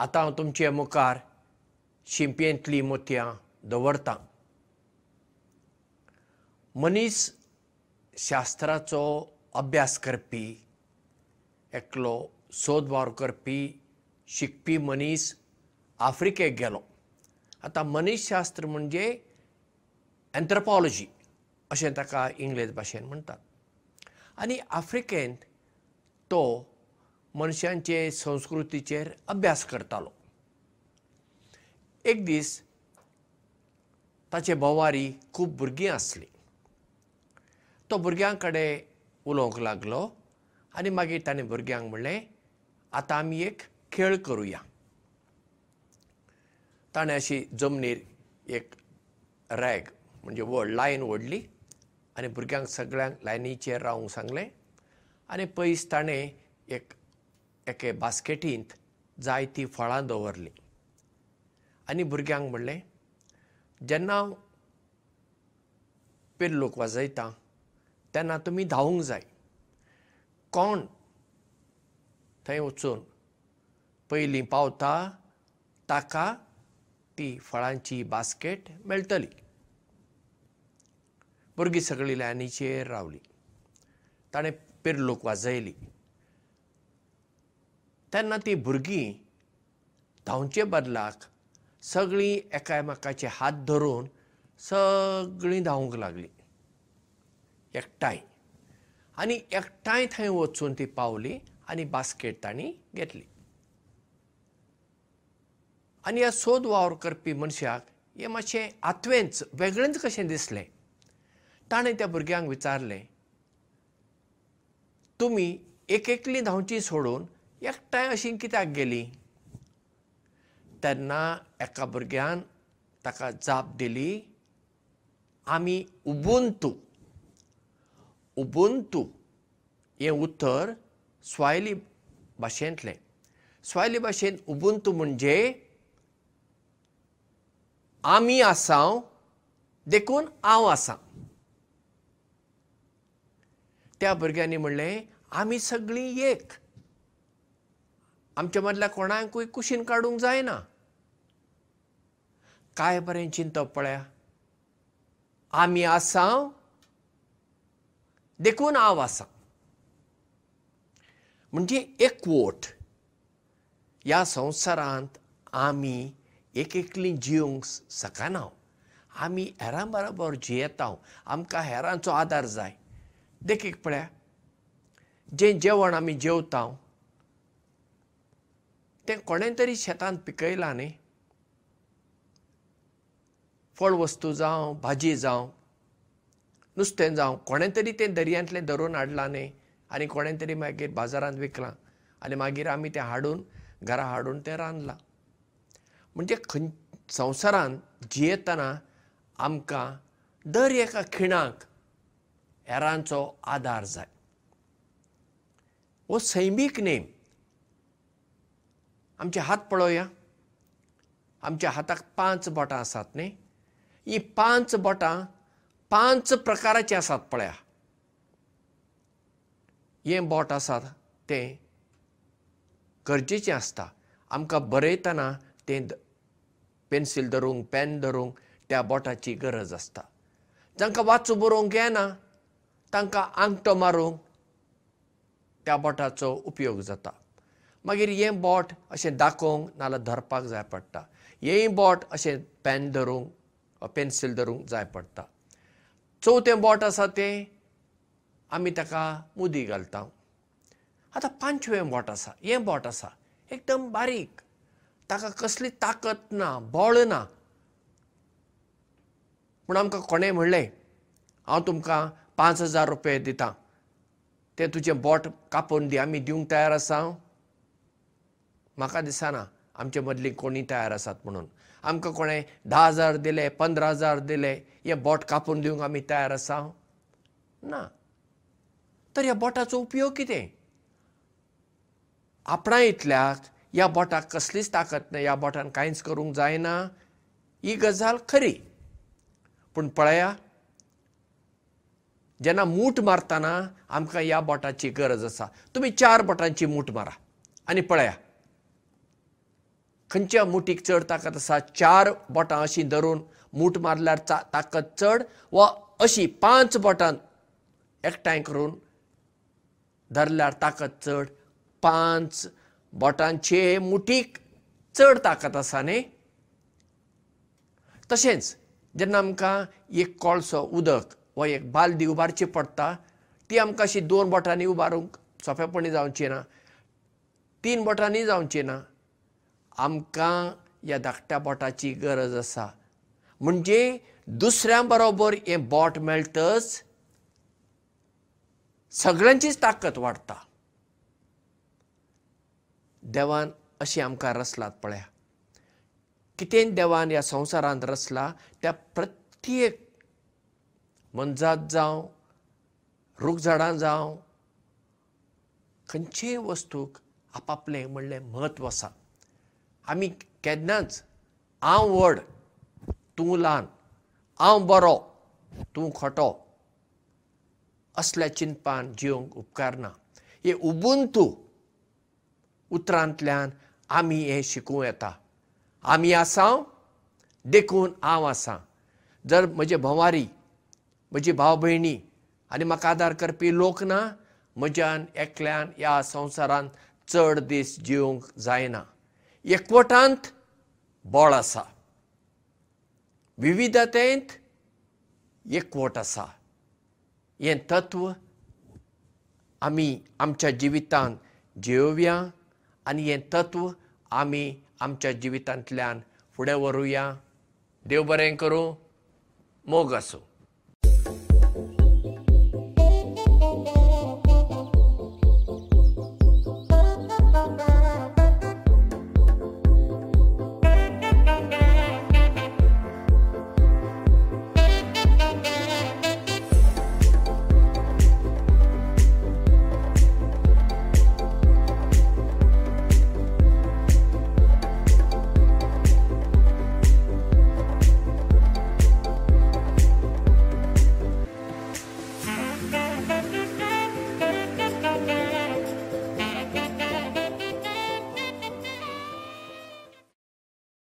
आतां हांव तुमचे मुखार शिंपयेंतलीं मोतयां दवरतां. मनीस शास्त्राचो अभ्यास करपी एकलो सोद वावर करपी शिकपी मनीस आफ्रिकेक गेलो. आतां मनीसशास्त्र म्हणजे एन्थ्रोपॉलॉजी अशें ताका इंग्लीश भाशेन म्हणटात आनी आफ्रिकेंत तो मनशांचे संस्कृतीचेर अभ्यास करतालो. एक दीस ताचे भोवारी खूब भुरगीं आसलीं. तो भुरग्यां कडेन उलोवंक लागलो आनी मागीर ताणें भुरग्यांक म्हणलें आतां आमी एक खेळ करुया. ताणें अशी जमनीर एक रॅग म्हणजे व्हड लायन ओडली आनी भुरग्यांक सगळ्यांक लायनीचेर रावंक सांगलें. आनी पयस ताणें एक एके बास्केटींत जायतीं फळां दवरलीं. आनी भुरग्यांक म्हणलें जेन्ना हांव पेरलोक वाजयतां तेन्ना तुमी धांवूंक जाय. कोण थंय वचून पयलीं पावता ताका ती फळांची बास्केट मेळटली. भुरगीं सगळीं लायनीचेर रावलीं. ताणें पेरलोक वाजयली तेन्ना तीं भुरगीं धांवचे बदलाक सगळीं एकामेकाचे हात धरून सगळीं धांवूंक लागलीं. एकठांय. आनी एकठांय थंय वचून ती पावली आनी बास्केट तांणी घेतली. आनी ह्या सोद वावर करपी मनशाक हें मातशें आत्वेंच वेगळेंच कशें दिसलें? ताणें त्या भुरग्यांक विचारलें तुमी एक एकलीं धांवची सोडून एकठांय अशीं कित्याक गेलीं? तेन्ना एका भुरग्यान ताका जाप दिली आमी उबुंतू उबुंतू. हें उतर स्वायली भाशेंतलें स्वायली भाशेंत उबुंतू म्हणजे आमी आसांव देखून हांव आसां. त्या भुरग्यांनी म्हणलें आमी सगळीं एक आमच्या मदल्या कोणाकूय कुशीन काडूंक जायना. काय बरें चिंतप पळया? आमी आसांव देखून हांव आसां. म्हणजे एकवट. ह्या संवसारांत आमी एक एकलीं जिवंक शकना आमी हेरां बरोबर जियेता आमकां हेरांचो आदार जाय. देखीक पळया जें जेवण आमी जेवता तें कोणें तरी शेतांत पिकयलां न्ही. फळ वस्तू जावं भाजी जावं नुस्तें जावं कोणें तरी तें दर्यांतलें धरून हाडलां न्ही आनी कोणें तरी मागीर बाजारांत विकलां आनी मागीर आमी तें हाडून घरा हाडून तें रांदलां. म्हणजे खंय संवसारांत जियेतना आमकां दर एका खिणाक हेरांचो आदार जाय. हो सैमीक नेम आमचे हात पळोवया. आमच्या हाताक पांच बोटां आसात न्ही? ही पांच बोटां पांच प्रकाराची आसात पळया. हें बोट आसा तें गरजेचें आसता. आमकां बरयतना तें पेन्सील धरूंक पेन धरूंक त्या बोटाची गरज आसता. जांकां वाचूं बरोवंक येना तांकां आंगठो मारूंक त्या बोटाचो उपयोग जाता मागीर हें बोट अशें दाखोवंक नाल्यार धरपाक जाय पडटा. हेंय बोट अशें पेन धरूंक पेन्सील धरूंक जाय पडटा. चवथें बोट आसा तें आमी ताका मुदी घालता. आतां पांचवें बोट आसा हें बोट आसा एकदम बारीक. ताका कसली ताकत ना बळ ना. पूण आमकां कोणें म्हणलें हांव तुमकां पांच हजार रुपया दितां. तें तुजें बोट कापून दी आमी दिवंक तयार आसा म्हाका दिसना आमचे मदलीं कोणी तयार आसात म्हणून. आमकां कोणें धा हजार दिले पंदरा हजार दिले हें बोट कापून दिवंक आमी तयार आसा? ना. तर ह्या बोटाचो उपयोग कितें? आपणा इतल्याक ह्या बोटाक कसलीच ताकत ना ह्या बोटान कांयच करूंक जायना ही गजाल खरी. पूण पळया जेन्ना मूठ मारतना आमकां ह्या बोटाची गरज आसा. तुमी चार बोटांची मूठ मारा. आनी पळया खंयच्या मुठीक चड ताकद आसा? चार बोटां अशीं धरून मूठ मारल्यार ताकद चड वा अशी पांच बोटां एकठांय करून धरल्यार ताकद चड? पांच बोटांचे मुठीक चड ताकद आसा न्ही? तशेंच जेन्ना आमकां एक कोळसो उदक वा एक बालदी उबारची पडटा ती आमकां अशी दोन बोटांनी उबारूंक सोंपेपणी जावची ना. तीन बोटांनी जावची ना आमकां ह्या धाकट्या बोटाची गरज आसा. म्हणजे दुसऱ्या बरोबर हें बोट मेळटच सगळ्यांचीच ताकद वाडटा देवान अशी आमकां रचलात पळया. कितें देवान ह्या संवसारांत रचला त्या प्रत्येक मनजात जावं रूख झाडां जावं खंयचेय वस्तूक आपआपलें म्हणलें म्हत्व आसा आमी केन्नाच हांव व्हड तूं ल्हान हांव बरो तूं खोटो असल्या चिंतपान जिवंक उपकारना हे उबुंतू उतरांतल्यान आमी हें शिकूं येता. आमी आसांव देखून हांव आसां. जर म्हजे भंवारी म्हजी भाव भयणी आनी म्हाका आदार करपी लोक ना म्हज्यान एकल्यान ह्या संवसारांत चड दीस जिवंक जायना एकवटांत बळ आसा. विविधतेंत एकवट आसा. हें तत्व आमी आमच्या जिवितांत जियोवया आनी हें तत्व आमी आमच्या जिवितांतल्यान फुडें व्हरुया. देव बरें करूं मोग आसूं